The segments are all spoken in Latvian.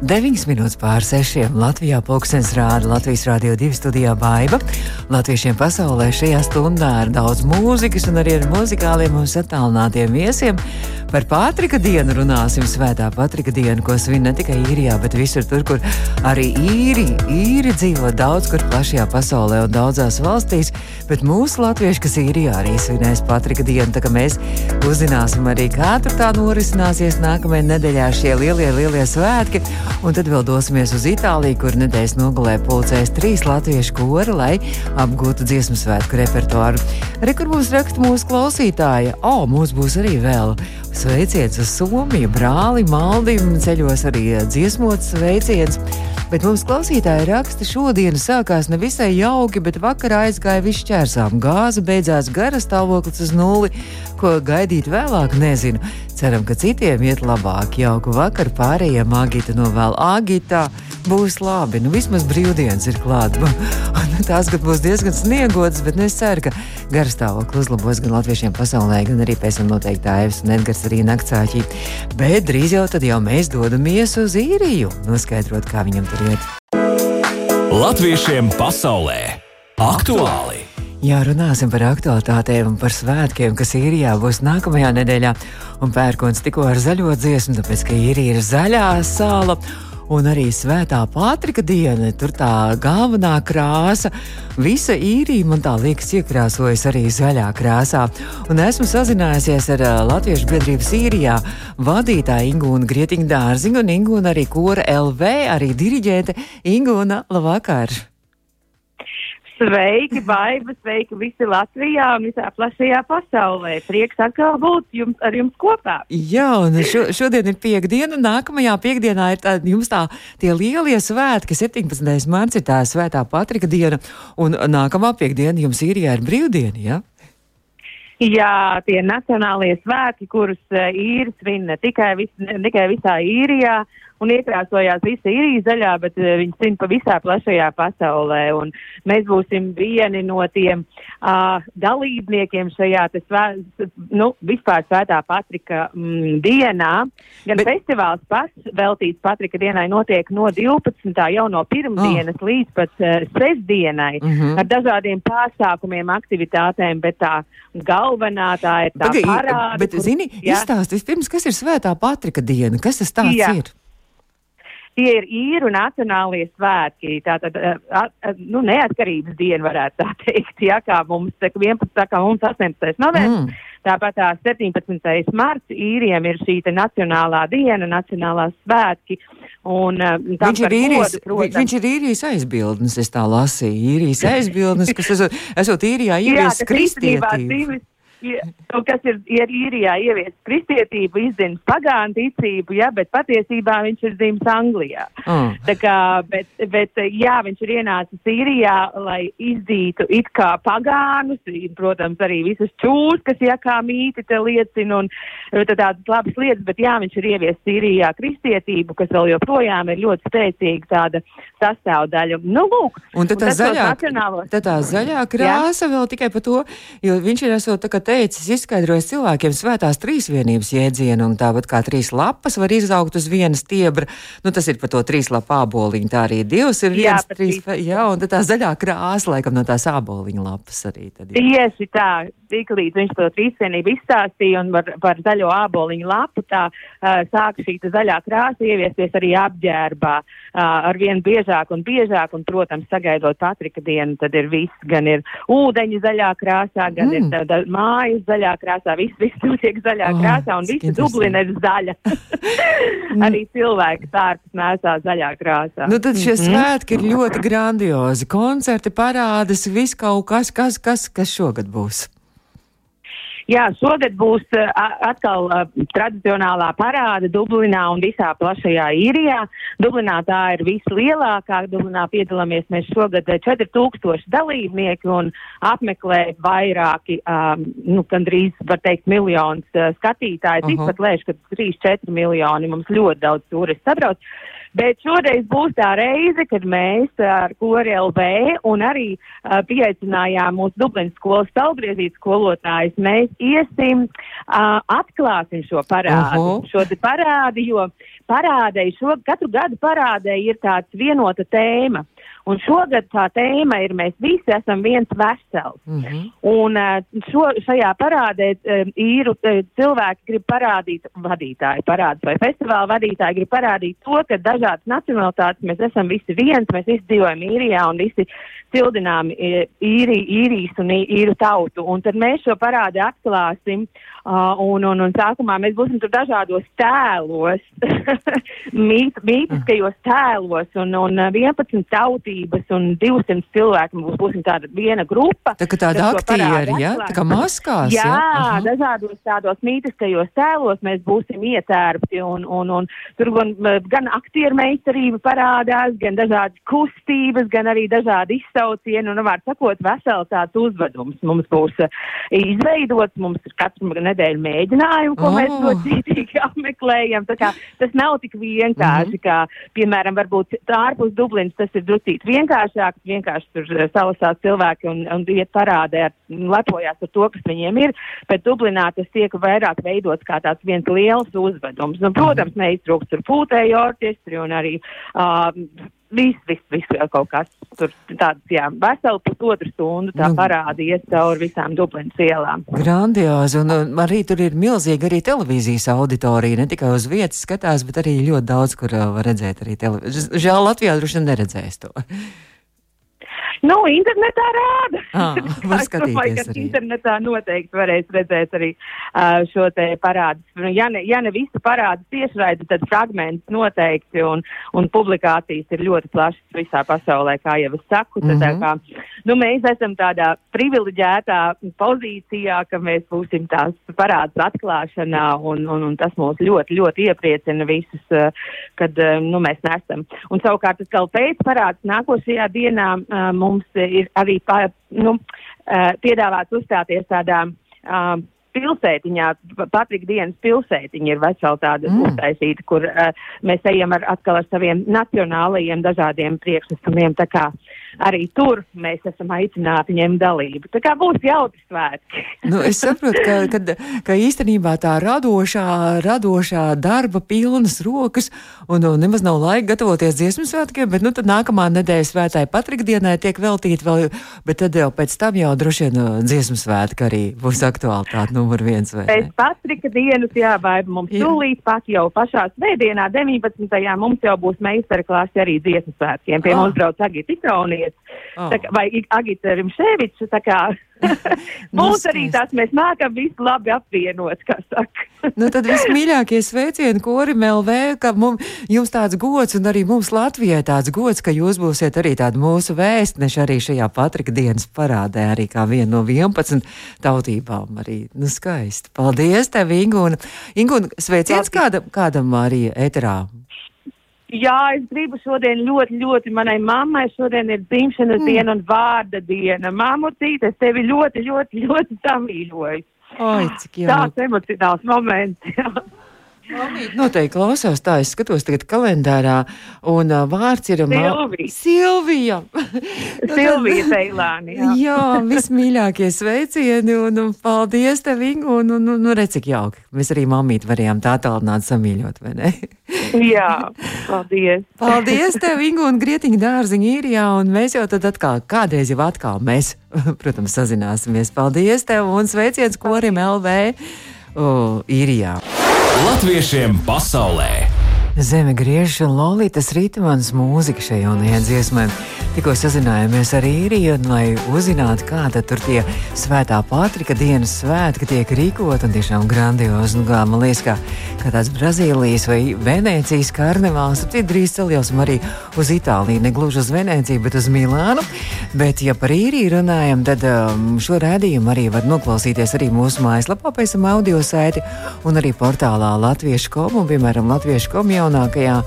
9 minūtes pār 6. Latvijā pulkstenis rāda Latvijas Rādio 2 studijā Baiva. Latviešiem pasaulē šajā stundā ir daudz mūzikas un arī ar muzikāliem un attālinātiem viesiem. Par Pātrika dienu runāsim Svētā Patrika dienu, ko svin ne tikai īrijā, bet visur tur, kur arī īri, īri dzīvo daudz kur plašajā pasaulē un daudzās valstīs, bet mūsu latvieši, kas īrijā arī svinēs Patrika dienu, tā kā mēs uzzināsim arī, kā tur tā norisināsies nākamajā nedēļā šie lielie, lielie svētki. Un tad vēl dosimies uz Itāliju, kur nedēļas nogalē pulcēs trīs latviešu kori, lai apgūtu dziesmu svētku repertuāru. Re, kur mums raksta mūsu klausītāja, o, mums būs arī vēl sveiciens uz Somiju, brāli, maldim, ceļos arī dziesmots sveiciens. Bet mums klausītāji raksta, šodien sākās nevisai jauki, bet vakarā aizgāja viss ķērsām. Gāze beidzās garas stāvoklis uz nulli, ko gaidīt vēlāk, nezinu. Ceram, ka citiem iet labāk. Jauku vakaru pārējiem Agita novēl Agita. Būs labi, nu vismaz brīvdienas ir klāta. Tās gan būs diezgan sniegotas, bet nu, es ceru, ka garstāvoklis uzlabos gan latviešiem pasaulē, gan arī pēc tam noteikti Aivs un Edgars arī naktsāķī. Bet drīz jau tad jau mēs dodamies uz īriju, noskaidrot, kā viņam tur iet. Latviešiem pasaulē aktuāli! Jā, runāsim par aktualitātēm un par svētkiem, kas īrijā būs nākamajā nedēļā. Un pērkons tikko ar zaļo dziesmu, tāpēc, ka īrija ir zaļā sāla. Un arī svētā Pātrika diena, tur tā galvenā krāsa. Visa īrija man tā liekas iekrāsojas arī zaļā krāsā. Un esmu sazinājusies ar Latviešu biedrības īrijā vadītāju Ingūnu Grietiņu dārziņu un Ingūnu arī Kora LV, arī diriģente Ingūna Labvakar! Sveiki, Baiba, sveiki visi Latvijā un visā plašajā pasaulē. Prieks atkal būt jums, ar jums kopā. Jā, un šo, šodien ir piekdiena, un nākamajā piekdienā ir tā, jums tā tie lielie svētki. 17. mārts ir tā svētā Patrika diena, un nākamā piekdiena jums īrijā ir brīvdiena, jā? Ja? Jā, tie nacionālie svētki, kurus īri svin ne tikai, vis, ne tikai visā īrijā, un iekrāsojās visa īrija zaļā, bet uh, viņi zina pa visā plašajā pasaulē. Un mēs būsim vieni no tiem uh, dalībniekiem šajā svē, nu, vispār svētā Patrika mm, dienā. Gan bet... festivāls pats veltīts Patrika dienai notiek no 12. jau no pirmdienas oh. līdz pat uh, sestdienai mm -hmm. ar dažādiem pasākumiem, aktivitātēm, bet tā galvenā tā ir tā parāda. Bet, zini, izstāst vispirms, kas ir svētā Patrika diena, kas tas tāds jā. ir? Tie ir īru nacionālie svētki, tātad uh, nu, neatkarības diena, varētu tā teikt, ja, kā mums 11. kā mums 18. novembris. Mm. Tāpat tā 17. marts īriem ir šī nacionālā diena, nacionālās svētki. Un, uh, viņš, ir īrijas, godu, protams, viņš ir īrijas aizbildnis, es tā lasīju. Īrijas aizbildnis, kas esot, esot īrijā ievies kristietību kas ir, ir īrijā ievies kristietību, izdzimis pagānu ticību, ja, bet patiesībā viņš ir dzimis Anglijā. Mm. Tā kā, bet, bet, jā, viņš ir ienācis īrijā, lai izdītu it kā pagānus, protams, arī visas čūs, kas, ja kā mīti te liecina, un tādas labas lietas, bet jā, viņš ir ievies īrijā kristietību, kas vēl joprojām ir ļoti spēcīga tāda sastāvdaļa. Nu, lūk, un tad tā, zaļā, tad tā zaļā krāsa jā? vēl tikai par to, jo viņš ir esot tā kā teicis, izskaidrojis cilvēkiem svētās trīsvienības jēdzienu, un tāpat kā trīs lapas var izaugt uz vienas stiebra, nu tas ir par to trīs lapu āboliņu, tā arī divas ir viens, jā, trīs, jā, un tā zaļā krāsa, laikam, no tās āboliņu lapas arī. Tad, Tieši tā, tik līdz viņš to trīsvienību izstāstīja un par, par zaļo āboliņu lapu, tā uh, sāk šī zaļā krāsa ieviesties arī apģērbā uh, ar vien biežāk un biežāk, un, protams, sagaidot Patrika dienu, tad ir viss, gan ir ūdeņi zaļā krāsā, gan mm. ir tāda māja mājas zaļā krāsā, viss, viss notiek zaļā oh, krāsā un visa Dublina ir zaļa. Arī cilvēki tārpus mēsā zaļā krāsā. Nu tad šie mm -hmm. svētki ir ļoti grandiozi. Koncerti, parādas, viss kaut kas, kas, kas, kas šogad būs. Jā, šogad būs uh, atkal uh, tradicionālā parāda Dublinā un visā plašajā īrijā. Dublinā tā ir vislielākā. Dublinā piedalāmies mēs šogad 4000 dalībnieki un apmeklē vairāki, um, nu, gandrīz, var teikt, miljonus uh, skatītāju. Uh -huh. Tikpat lēš, ka 3-4 miljoni mums ļoti daudz turistu sabrauc. Bet šoreiz būs tā reize, kad mēs ar Kori LV un arī uh, pieaicinājām mūsu Dublinas skolas talgriezītas skolotājus. Mēs iesim, uh, atklāsim šo parādu. Uh -huh. Šo parādu, jo parādei, šo, katru gadu parādei ir tāds vienota tēma. Un šogad tā tēma ir, mēs visi esam viens vesels. Mm -hmm. Un šo, šajā parādē īru cilvēki grib parādīt, vadītāji parādīt, vai festivāla vadītāji grib parādīt to, ka dažādas nacionalitātes mēs esam visi viens, mēs visi dzīvojam īrijā un visi cildinām īri, īrijas un īru tautu. Un tad mēs šo parādi atklāsim. Uh, un, un, un sākumā mēs būsim tur dažādos tēlos, mīt, mītiskajos tēlos, un, un 11 tautības un 200 cilvēki mums būsim tāda viena grupa. Tā kā tāda aktieri, ja? Tā kā maskās, jā? Jā, uh -huh. dažādos tādos mītiskajos tēlos mēs būsim ietērpti, un, un, un tur gan, gan aktieru meistarība parādās, gan dažādas kustības, gan arī dažādi izsaucieni, un, var sakot, vesels tāds uzvedums mums būs uh, izveidots, mums ir katru nedēļu mēģinājumu, ko oh. mēs ļoti cītīgi apmeklējam. Tā kā tas nav tik vienkārši, mm -hmm. kā, piemēram, varbūt ārpus Dublinas tas ir drusīt vienkāršāk, vienkārši tur eh, salasās cilvēki un, un iet parādē, ar, lepojās ar to, kas viņiem ir, bet Dublinā tas tiek vairāk veidots kā tāds viens liels uzvedums. Nu, protams, neiztrūks tur pūtēju orķestri un arī uh, Viss, viss, viss kaut kas tur tāds, jā, veseli pusotru stundu tā nu, parāda iet cauri visām Dublinas ielām. Grandiozi, un, arī tur ir milzīga arī televīzijas auditorija, ne tikai uz vietas skatās, bet arī ļoti daudz, kur var redzēt arī televīziju. Žēl Latvijā droši vien neredzēs to. Nu, internetā rāda. Ah, skatīties domāju, ka arī. internetā noteikti varēs redzēt arī uh, šo te parādus. Nu, ja ne, ja ne visu parādu tiešraidi, tad fragments noteikti un, un publikācijas ir ļoti plašas visā pasaulē, kā jau es saku. Tad, mm -hmm. kā, nu, mēs esam tādā privileģētā pozīcijā, ka mēs būsim tās parādus atklāšanā un, un, un tas mūs ļoti, ļoti iepriecina visus, uh, kad uh, nu, mēs nesam. Un savukārt tas vēl pēc parādus nākošajā dienā. Uh, mums ir arī pa, nu, uh, piedāvāts uzstāties tādā uh, pilsētiņā, Patrika dienas pilsētiņa ir vesela tāda mm. uztaisīta, kur uh, mēs ejam ar, atkal ar saviem nacionālajiem dažādiem priekšnesumiem. Tā kā arī tur mēs esam aicināti ņemt dalību. Tā kā būs jautri svētki. nu, es saprotu, ka, ka, ka īstenībā tā radošā, radošā darba pilnas rokas un, un nemaz nav laika gatavoties dziesmu svētkiem, bet nu, tad nākamā nedēļa svētai patrikdienai tiek veltīta vēl, bet tad jau pēc tam jau droši vien uh, dziesmu svētki arī būs aktuālitāte numur viens. Pēc patrika dienas, jā, vai mums jā. tūlīt pat jau pašā svētdienā 19. mums jau būs meistarklāsi arī dziesmu svētkiem. Pie oh. mums brauc Agita Ikauniet oh. kā, vai Agita Rimševičs, tā kā Mums arī tās mēs nākam visu labi apvienot, kā saka. nu, tad vismīļākie sveicieni korim LV, ka mums, jums tāds gods un arī mums Latvijai tāds gods, ka jūs būsiet arī tādi mūsu vēstneši arī šajā Patrika dienas parādē, arī kā viena no 11 tautībām. Arī, nu, skaisti. Paldies tev, Ingūna. Ingūna, sveiciens kādam, kādam arī eterā Jā, es gribu šodien ļoti, ļoti manai mammai. Šodien ir dzimšanas mm. diena un vārda diena. Māmucīt, es tevi ļoti, ļoti, ļoti samīļoju. Oi, cik jauki. Tāds emocionāls moments. Jā. Mamīt noteikti klausās tā, es skatos tagad kalendārā, un uh, vārds ir Silvija. Silvija. Silvija Teilāni. Jā, jā vismīļākie sveicieni, un, un paldies tev, Ingu, un, un, un, un redz, cik jauki. Mēs arī mamīt varējām tā tālināt samīļot, vai ne? jā, paldies. paldies tev, Ingu, un Grietiņa dārziņa īrijā, un mēs jau tad atkal, kādreiz jau atkal mēs, protams, sazināsimies. Paldies tev, un sveiciens korim LV uh, īrijā. Latviešiem pasaulē! Zeme griež un Lolītas Rītmanas mūzika šajā jaunajā dziesmā. Tikko sazinājāmies ar īriju, lai uzzinātu, kāda tur tie svētā Patrika dienas svētki tiek rīkot un tiešām grandiozi. Nu, kā, man liekas, kā, kā tāds Brazīlijas vai Venēcijas karnevāls, tad drīz celjosim arī uz Itāliju, ne gluži uz Venēciju, bet uz Milānu. Bet, ja par īriju runājam, tad um, šo rādījumu arī var noklausīties arī mūsu mājaslapā, pēc tam audio saiti un arī portālā Latviešu komu, piemēram, Latviešu komu jaunākajā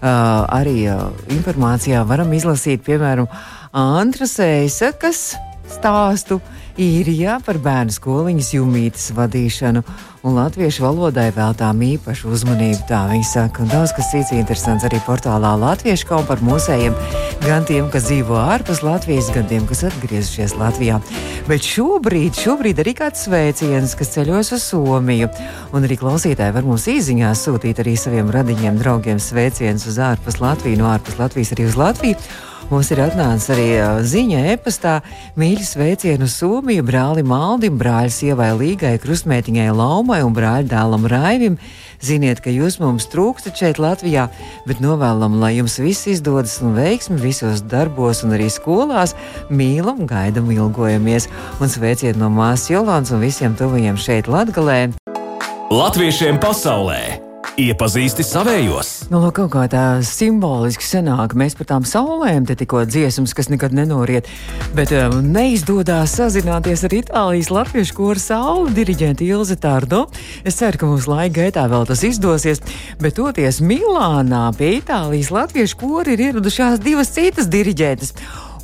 arī uh, informācijā varam izlasīt, piemēram, Antras Eisakas stāstu īrijā par bērnu skoliņas jumītes vadīšanu. un latviešu valodai veltām īpašu uzmanību. Tā viņi saka, un daudz kas cits interesants arī portālā Latviešu kaut par mūsējiem, gan tiem, kas dzīvo ārpus Latvijas, gan tiem, kas atgriezušies Latvijā. Bet šobrīd, šobrīd arī kāds sveiciens, kas ceļos uz Somiju, un arī klausītāji var mums īziņās sūtīt arī saviem radiņiem, draugiem sveicienus uz ārpus Latviju, no ārpus Latvijas arī uz Latviju. Mums ir atnācis arī ziņa e-pastā mīļi sveicienu Somiju brālim Aldim, brāļa sievai Līgai, krustmētiņai Laumai un brāļa dēlam Raivim. Ziniet, ka jūs mums trūkstat šeit Latvijā, bet novēlam, lai jums viss izdodas un veiksmi visos darbos un arī skolās. Mīlam, gaidam, ilgojamies un sveiciet no māsas Jolāns un visiem tuvajiem šeit Latgalē. Latviešiem pasaulē! Iepazīsti savējos. Nu, lūk, kaut kā tā simboliski sanāk. Mēs par tām saulēm te tikko dziesmas, kas nekad nenoriet. Bet um, neizdodas sazināties ar Itālijas latviešu koru saulu diriģentu Ilzi Tārdo. Es ceru, ka mums laika gaitā vēl tas izdosies. Bet toties Milānā pie Itālijas latviešu kora ir ieradušās divas citas diriģentes.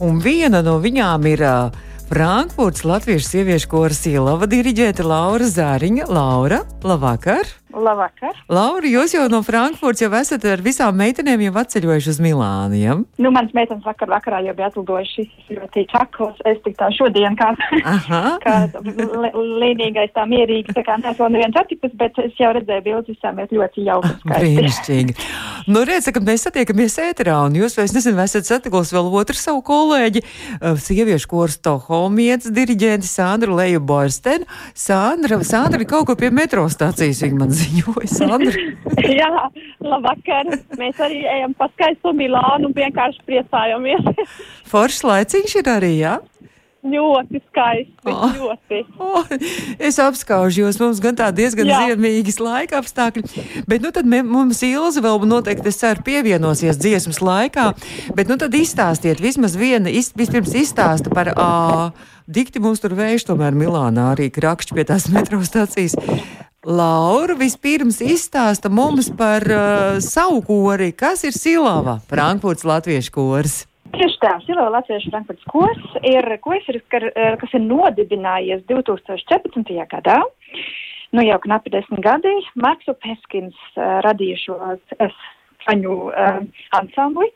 Un viena no viņām ir uh, Frankfurts Latviešu sieviešu koras ielava diriģēta Laura Zāriņa. Laura, labvakar! Labvakar. Laura, jūs jau no Frankfurts jau esat ar visām meitenēm jau atceļojuši uz Milānu, ja? Nu, manas meitenes vakar vakarā jau bija atlidojušas ļoti čakos. Es tik tā šodien kā, kā līnīgais tā mierīgi, tā kā neesmu neviens attikus, bet es jau redzēju bildes visām ir ļoti jauki. Brīnišķīgi. Nu, redz, ka mēs satiekamies ēterā, un jūs, es nezinu, esat satikusi vēl otru savu kolēģi, uh, sieviešu koru Stoholmietas diriģenti Sandru Leju Borstenu. Sandra, Sandra ir kaut ko pie metro stācijas, viņa man ziņoja Sandra. Jā, labvakar. Mēs arī ejam pa skaistu Milānu un vienkārši priecājamies. Foršs laiciņš ir arī, jā? Ļoti skaisti. Oh. Ļoti. Oh, es apskaužos, mums gan tā diezgan Jā. ziemīgas laika apstākļi. Bet nu tad mums Ilza vēl noteikti, es ceru, pievienosies dziesmas laikā. Bet nu tad izstāstiet vismaz viena, iz, vispirms izstāsta par. Uh, Dikti mums tur vējš, tomēr Milānā arī krakšķi pie tās metro stācijas. Laura vispirms izstāsta mums par uh, savu kori, kas ir Silava, Frankfurts latviešu kors. Tieši tā, Silava Latviešu Frankfurts kors ir kors, uh, kas ir nodibinājies 2014. gadā. Nu jau knapi desmit gadi Marksu Peskins uh, radīja šo skaņu uh, ansambli.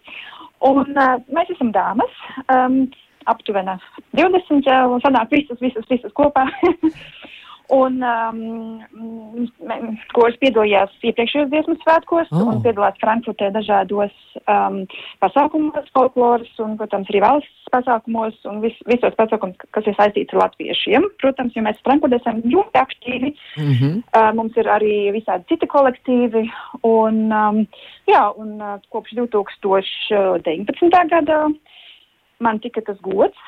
Un uh, mēs esam dāmas. Um, aptuveni 20, uh, un sanāk visas, visas, visas kopā. Un um, koris piedalījās iepriekšējos dziesmu svētkos oh. un piedalās Frankfurtē dažādos um, pasākumos, folkloras un, protams, arī valsts pasākumos un vis, visos pasākumos, kas ir saistīti ar latviešiem. Protams, jo mēs Frankfurtē esam ļoti aktīvi, mm -hmm. uh, mums ir arī visādi citi kolektīvi un, um, jā, un uh, kopš 2019. gadā man tika tas gods.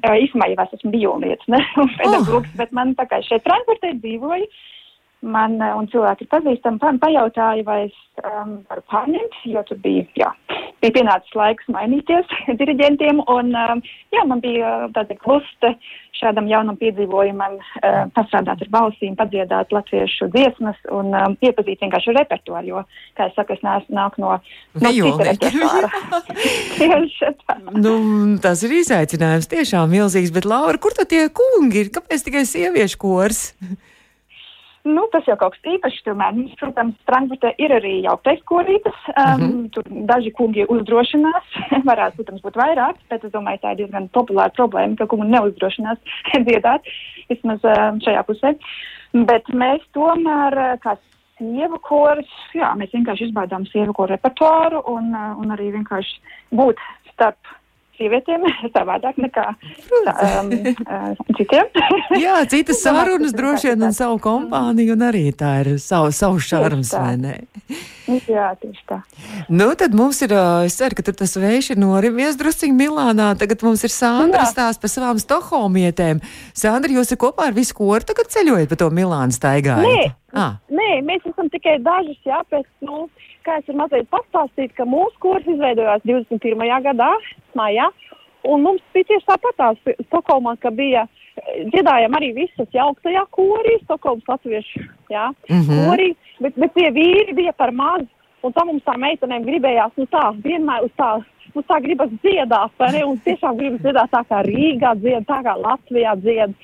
Īsumā jau es esmu biolietis, ne, un pedagogs, oh. bet man tā kā šeit Frankfurtē dzīvoju, man uh, un cilvēki ir pazīstami, pa, pajautāja, vai es um, varu pārņemt, jo tur bija, jā, bija pienācis laiks mainīties diriģentiem, un um, jā, man bija uh, tāda kluste šādam jaunam piedzīvojumam uh, pastrādāt ar balsīm, padziedāt latviešu dziesmas un um, iepazīt vienkārši repertuāru, jo, kā es saku, es nāku nāk no, no cita repertuāra. nu, tas ir izaicinājums tiešām milzīgs, bet Laura, kur tad tie kungi ir? Kāpēc tikai sieviešu kors? Nu, tas jau kaut kas īpašs. Tomēr, mums, protams, Frankfurtē ir arī jauktais korītas. Um, mm -hmm. Tur daži kungi uzdrošinās. Varētu, protams, būt vairāk, bet es domāju, tā ir diezgan populāra problēma, ka kungi neuzdrošinās dziedāt vismaz um, šajā pusē. Bet mēs tomēr, uh, kā sievu koris, jā, mēs vienkārši izbaudām sievu koru repertuāru un, uh, un arī vienkārši būt starp sievietēm savādāk nekā tā, um, uh, citiem. Jā, citas sarunas droši vien un savu kompāniju, un arī tā ir savu, savu šarms, vai ne? Jā, tieši tā. Nu, tad mums ir, es ceru, ka tur tas vējš ir norimies drusciņ Milānā. Tagad mums ir Sandra stāsts par savām Stokholmietēm. Sandra, jūs ir kopā ar visu koru tagad ceļojat pa to Milānu staigājat? Nē, ah. nē, mēs esam tikai dažas, jā, pēc, nu, kā es varu mazliet pastāstīt, ka mūsu kurs izveidojās 21. gadā, maijā, un mums bija tieši tāpatās Stokholmā, ka bija dziedājām arī visas jauktajā korī, Stokholmas latviešu, jā, mm -hmm. korī, bet, bet tie vīri bija par maz, Un tā mums tā meitenēm gribējās, nu tā, vienmēr uz tā, nu tā gribas dziedāt, vai ne? Un tiešām gribas dziedāt tā kā Rīgā dzied, tā kā Latvijā dzied.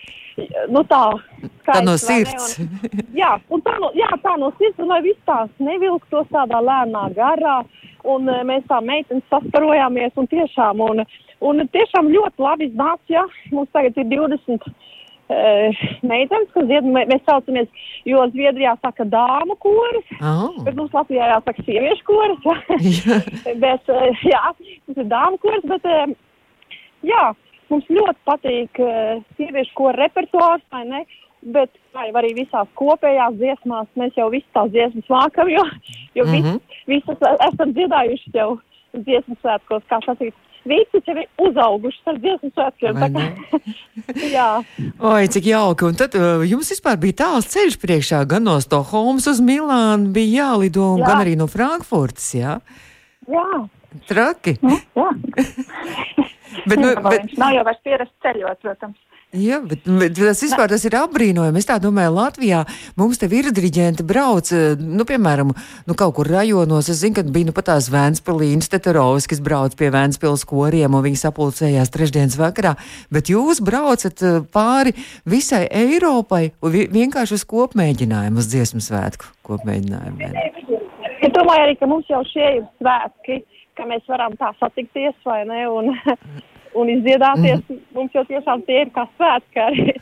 Nu tā. Skaisti, Tā no sirds. Un, jā, un tā no, jā, tā no sirds, un lai viss tās nevilktos tādā lēnā garā. Un eh, mēs tā meitenes saskarojāmies un tiešām, un, un tiešām ļoti labi iznāca, jā. Mums tagad ir 20 uh, meitenes, kas dzied, mē- mēs saucamies, jo Zviedrijā saka dāmu koris, Oh. bet mums Latvijā jāsaka sieviešu koris, jā. Bet, uh, jā, tas ir dāmu koris, bet, uh, jā, mums ļoti patīk sieviešu kora repertuārs, vai ne? Bet kā jau arī visās kopējās dziesmās, mēs jau visas tās dziesmas mākam, jo, jo mm. -hmm. visas esam dziedājuši jau dziesmu svētkos, kā sacīt. Visi jau ir uzauguši ar dziesmu svētkiem. Kā- Jā. Oi, cik jauki. Un tad uh, jums vispār bija tāls ceļš priekšā, gan no Stokholmas uz Milānu bija jālido, Jā. gan arī no Frankfurtas, jā? Jā, Traki. jā. Bet, nu, bet, nav jau vairs pierasts ceļot, protams. Jā, bet, bet tas vispār tas ir apbrīnojami. Es tā domāju, Latvijā mums te ir diriģenti brauc, eh, nu, piemēram, nu, kaut kur rajonos. Es zinu, ka bija nu pat tās Vēnspilīnas Tetarovas, kas brauc pie Vēnspils koriem, un viņi sapulcējās trešdienas vakarā. Bet jūs braucat eh, pāri visai Eiropai vienkārši uz kopmēģinājumu, uz dziesmu svētku kopmēģinājumu. Es domāju arī, ka mums jau šie ir svētki, ka mēs varam tā satikties, vai ne, un, un izdziedāties. Mm. Mums jau tiešām tie ir kā svētki arī.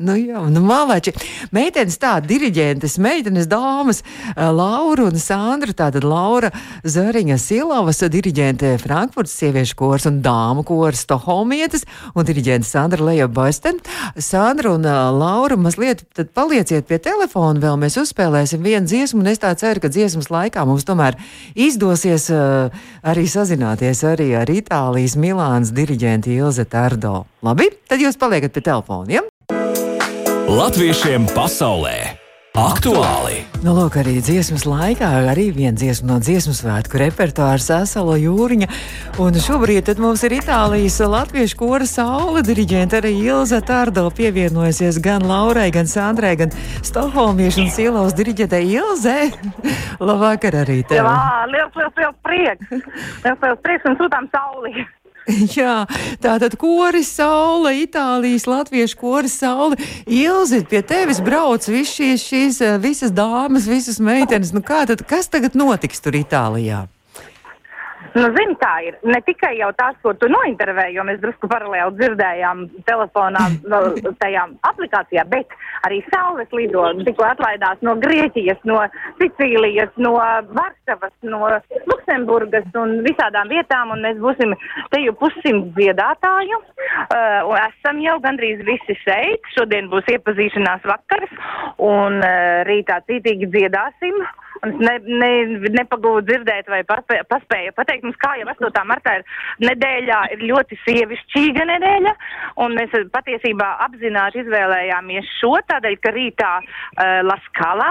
Nu, jā, nu, mālači. Meitenes tā, diriģentes, meitenes, dāmas, eh, Laura un Sandra. Tātad Laura Zariņa Silavas, diriģente Frankfurtas sieviešu kors un dāmu kors Stoholmietis un diriģente Sandra Leja Basten. Sandra un uh, Laura mazliet tad palieciet pie telefona vēl, mēs uzspēlēsim vienu dziesmu un es tā ceru, ka dziesmas laikā mums tomēr izdosies uh, arī sazināties arī ar Itālijas Milānas diriģenti Ilze Tardo. Labi, tad jūs paliekat pie telefona, ja? Latviešiem pasaulē aktuāli! Nu, lūk, arī dziesmas laikā, arī viena dziesma no dziesmu svētku repertuāra Sasalo Jūriņa. Un šobrīd tad mums ir Itālijas latviešu kora saule diriģente arī Ilza Tārdo pievienojusies gan Laurai, gan Sandrai, gan Stokholmiešu un Silavas diriģentei Ilze. Labvakar arī tev! Jā, liels, liels, liels prieks. Liels, liels prieks un sūtām sauli. Jā, tā tad koris saule, Itālijas latviešu koris saule. Ilzi, pie tevis brauc viss šīs, šīs eh, visas dāmas, visas meitenes. Nu kā tad, kas tagad notiks tur Itālijā? Nu, zini, kā ir. Ne tikai jau tās, ko tu nointervēji, jo mēs drusku paralēli dzirdējām telefonā, tajā aplikācijā, bet arī saules lido. Tikko atlaidās no Grieķijas, no Sicīlijas, no Varšavas, no Luksemburgas un visādām vietām, un mēs būsim te jau pussimt dziedātāju. Uh, un esam jau gandrīz visi šeit. Šodien būs iepazīšanās vakars, un uh, rītā cītīgi dziedāsim. Un es ne, ne, nepagūdu dzirdēt, vai paspēju, pateikt, mums kā jau 8. martā ir nedēļā, ir ļoti sievišķīga nedēļa, un mēs patiesībā apzināti izvēlējāmies šo, tādēļ, ka rītā uh, Laskalā,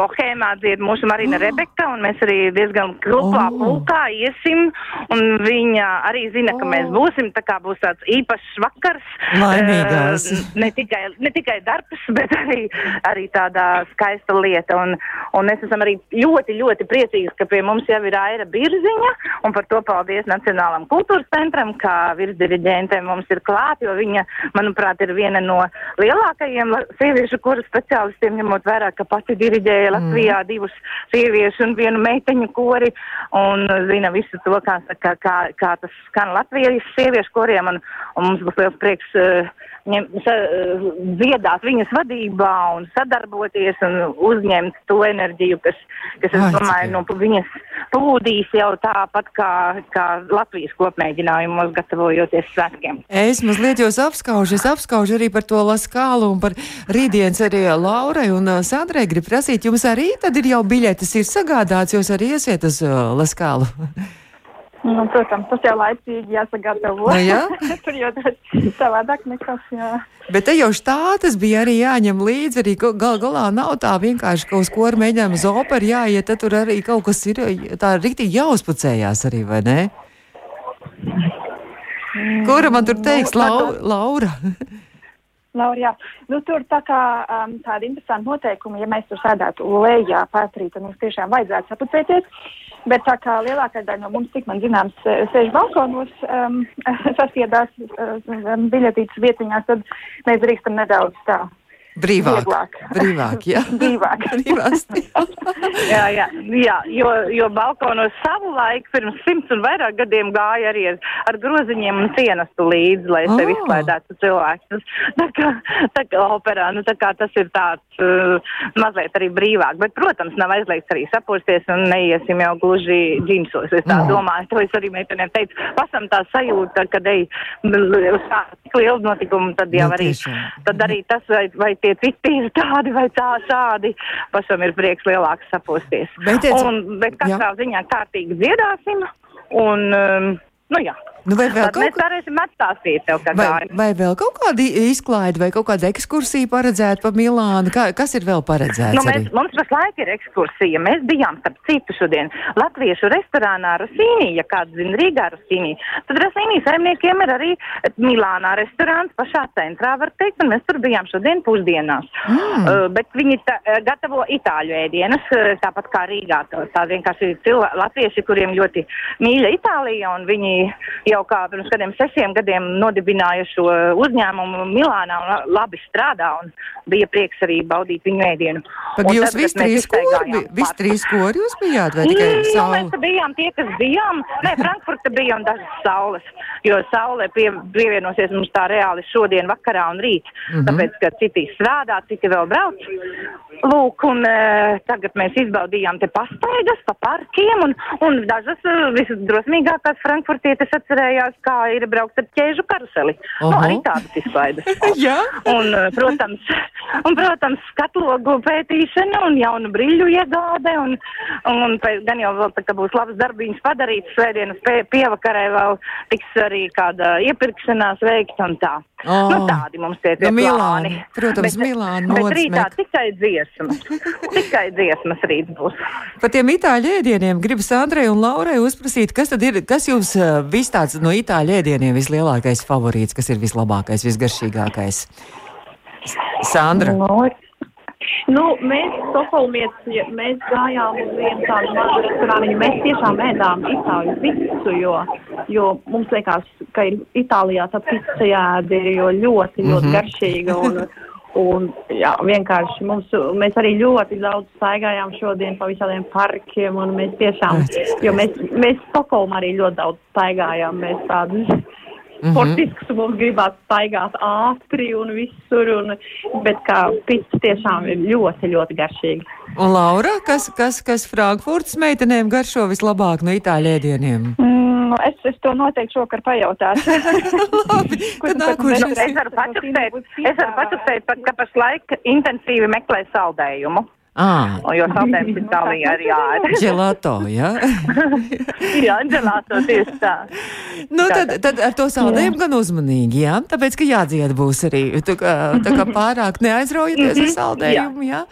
Bohēmā dzied mūsu Marina oh. Rebeka, un mēs arī diezgan gruplā Oh. pulkā iesim, un viņa arī zina, ka mēs būsim, tā kā būs tāds īpašs vakars. Laimīgās. Uh, ne tikai, ne tikai darbs, bet arī, arī tāda skaista lieta. Un, un mēs esam arī ļoti, ļoti priecīgi, ka pie mums jau ir Aira Birziņa, un par to paldies Nacionālam kultūras centram, kā virsdiriģente mums ir klāt, jo viņa, manuprāt, ir viena no lielākajiem sieviešu kuru speciālistiem, ņemot vērā, ka pati diriģēja Latvijā mm. divus sieviešu un vienu meiteņu kori, un zina visu to, kā, kā, kā, kā tas skan Latvijas sieviešu koriem, un, un mums būs liels prieks uh, dziedāt viņas vadībā un sadarboties un uzņemt to enerģiju, kas, kas es Ai, domāju, no viņas plūdīs jau tāpat kā, kā Latvijas kopmēģinājumos gatavojoties svētkiem. Es mazliet jūs apskaužu, es apskaužu arī par to laskālu un par rītdienas arī Laurai un uh, Sandrai grib prasīt, jums arī tad ir jau biļetes ir sagādāts, jūs arī iesiet uz uh, laskālu. Nu, protams, tas jau laicīgi jāsagatavo. Nu, jā? Tur jau tas savādāk nekas, jā. Bet te jau štātas bija arī jāņem līdzi. Arī ga- gal galā nav tā vienkārši, ka uz ko ar mēģinājumu uz operu jāiet, tad tur arī kaut kas ir tā rīktīgi jāuzpucējās arī, vai ne? Kura man tur teiks, Nu, Lau, Laura? Laura, jā. Nu, tur tā kā um, tāda interesanta noteikuma, ja mēs tur sēdētu lejā pētrī, tad mums tiešām vajadzētu sapucēties. Bet tā kā lielākā daļa no mums, cik man zināms, sēž balkonos, um, sastiedās um, biļetītas vietiņās, tad mēs drīkstam nedaudz tā Brīvāk. Vieglāk. Brīvāk, jā. Brīvāk. Brīvās. jā, jā, jā jo, jo balkonos savu laiku pirms simts un vairāk gadiem gāja arī ar, ar groziņiem un cienastu līdzi, lai Oh. sevi izklaidētu cilvēks. Tā kā, tā kā operā, nu tā kā tas ir tāds uh, mazliet arī brīvāk. Bet, protams, nav aizliegts arī sapūsties un neiesim jau gluži džinsos. Es tā Mm. domāju, to es arī meitenēm teicu. Pasam tā sajūta, kad ej uz tādu lielu notikumu, tad jau Nu, arī, tad arī tas, vai, vai tie citi ir tādi vai tā šādi, pašam ir prieks lielāks saposties. Bet un, bet katrā ziņā kārtīgi dziedāsim un, um, nu jā. Nu, vai vēl Tad kaut kā? varēsim atstāstīt tev, kā Vai, vai vēl kaut kāda izklaide vai kaut kāda ekskursija paredzēta pa Milānu? Kā, kas ir vēl paredzēts? Nu, arī? mēs, mums pašlaik ir ekskursija. Mēs bijām, starp citu, šodien Latviešu restorānā Rosīnī, ja kāds zina Rīgā Rosīnī. Tad Rosīnī saimniekiem ir arī Milānā restorāns pašā centrā, var teikt, un mēs tur bijām šodien pusdienās. Mm. Uh, bet viņi ta, uh, gatavo itāļu ēdienus, uh, tāpat kā Rīgā. Tā, tā vienkārši ir cilvēki, latvieši, kuriem ļoti mīļa Itālija, un viņi jau kā pirms kādiem sešiem gadiem nodibināja šo uzņēmumu Milānā un la- labi strādā, un bija prieks arī baudīt viņu ēdienu. Pag, Un jūs visi trīs kori, visi trīs kori jūs bijāt vai tikai Nu, savu? mēs bijām tie, kas bijām. Nē, Frankfurta bija un dažas saules, jo saule pie, pievienosies mums tā reāli šodien, vakarā un rīt. Mm. -hmm. Tāpēc, ka citi strādā, citi vēl brauc. Lūk, un e, tagad mēs izbaudījām te pastaigas pa parkiem, un, un dažas e, visdrosmīgākās frankfurtietes atcerējās, kā ir braukt ar ķēžu karuseli. Nu, Oho. arī tādas izklaides. Jā? Un, eh, protams, un, protams, skatlogu pētīšana un jaunu brīļu iegāde. Un, un pēc, gan jau vēl tā, ka būs labs darbiņš padarīts, svētdienas pie, pievakarē vēl tiks arī kāda iepirkšanās veikta un tā. Oh. Nu, tādi mums tie Nu, ir Milāna, plāni. protams, bet, Milāna Bet modes rītā tikai dziesmas. tikai dziesmas rīt būs. Par tiem itāļu ēdieniem gribas Andrei un Laurai uzprasīt, kas tad ir, kas jums uh, vis tāds no itāļu ēdieniem vislielākais favorīts, kas ir vislabākais, visgaršīgākais? Sandra. Nu, nu, mēs, Stokholmieši, mēs gājām uz vienu tādu mazu restorānu, mēs tiešām ēdām itāļu picu, jo, jo mums liekas, ka Itālijā tā pica jēda ir jo ļoti, ļoti mm -hmm. garšīga. Un, Un, jā, vienkārši mums, mēs arī ļoti daudz staigājām šodien pa visādiem parkiem, un mēs tiešām, jo mēs, mēs Stokholmā arī ļoti daudz staigājām, mēs tādus Mhm. sportisks mums gribās staigāt ātri un visur, un, bet kā pits tiešām ir ļoti, ļoti garšīgi. Un Laura, kas, kas, kas Frankfurtas meitenēm garšo vislabāk no itāļu ēdieniem? Mm, nu, es, es to noteikti šokar pajautāšu. Labi, Kur tad nākošais. es varu pateikt, ka pašlaik intensīvi meklē saldējumu. Ā, Jo saldējums Itālijā ir jāēd. Gelato, jā. Jā, dželāto tieši tā. Nu, tad, tad ar to saldējumu gan uzmanīgi, jā. Tāpēc, ka jādzied būs arī. Tu kā, tā kā pārāk neaizraujaties ar saldējumu, jā.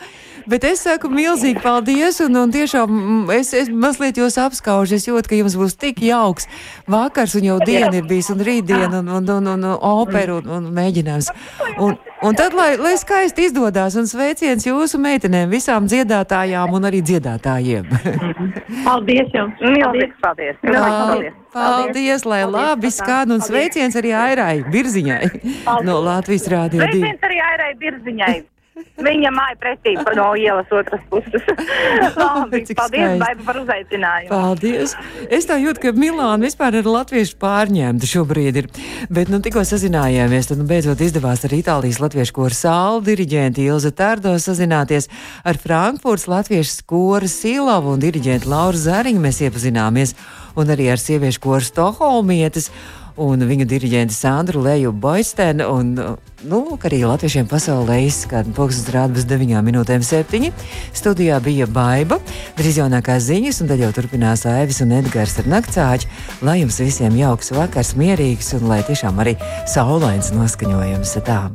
Bet es saku milzīgi paldies, un, un tiešām es, es mazliet jūs apskaužu. Es jūtu, ka jums būs tik jauks vakars, un jau diena ir bijis, un rītdiena, un, un, un, un, un opera, un, un mēģinājums. Un, un tad, lai, lai skaisti izdodas, un sveiciens jūsu meitenēm, visām dziedātājām un arī dziedātājiem. Paldies jums! Milzīgs paldies. Milzīgs Pal- paldies. Paldies, lai labi skan, un sveiciens arī Airai Birziņai no Latvijas Rādio 2. Sveiciens arī Airai Birziņai. Viņa māja pretī no ielas otras puses. Labi, paldies, skaisti. Baiba, par uzaicinājumu. Paldies! Es tā jūtu, ka Milāna vispār ir latviešu pārņemta šobrīd. Ir. Bet, nu, tikko sazinājāmies, tad nu, beidzot izdevās ar Itālijas latviešu koru sālu diriģentu Ilza Tārdo sazināties ar Frankfurtas latviešu skoru Silavu un diriģentu Lauru Zariņu. Mēs iepazināmies un arī ar sieviešu koru Stokholmietes. Un viņu diriģenti Sandru Leju Boistenu un, nu, lūk, arī latviešiem pasaulē izskan pulkstens rāda bez 9 minūtēm 7. Studijā bija Baiba, drīz jaunākās ziņas, un tad jau turpinās Aivis un Edgars ar naktsāķi. Lai jums visiem jauks vakars, mierīgs un lai tiešām arī saulains noskaņojums. Tā.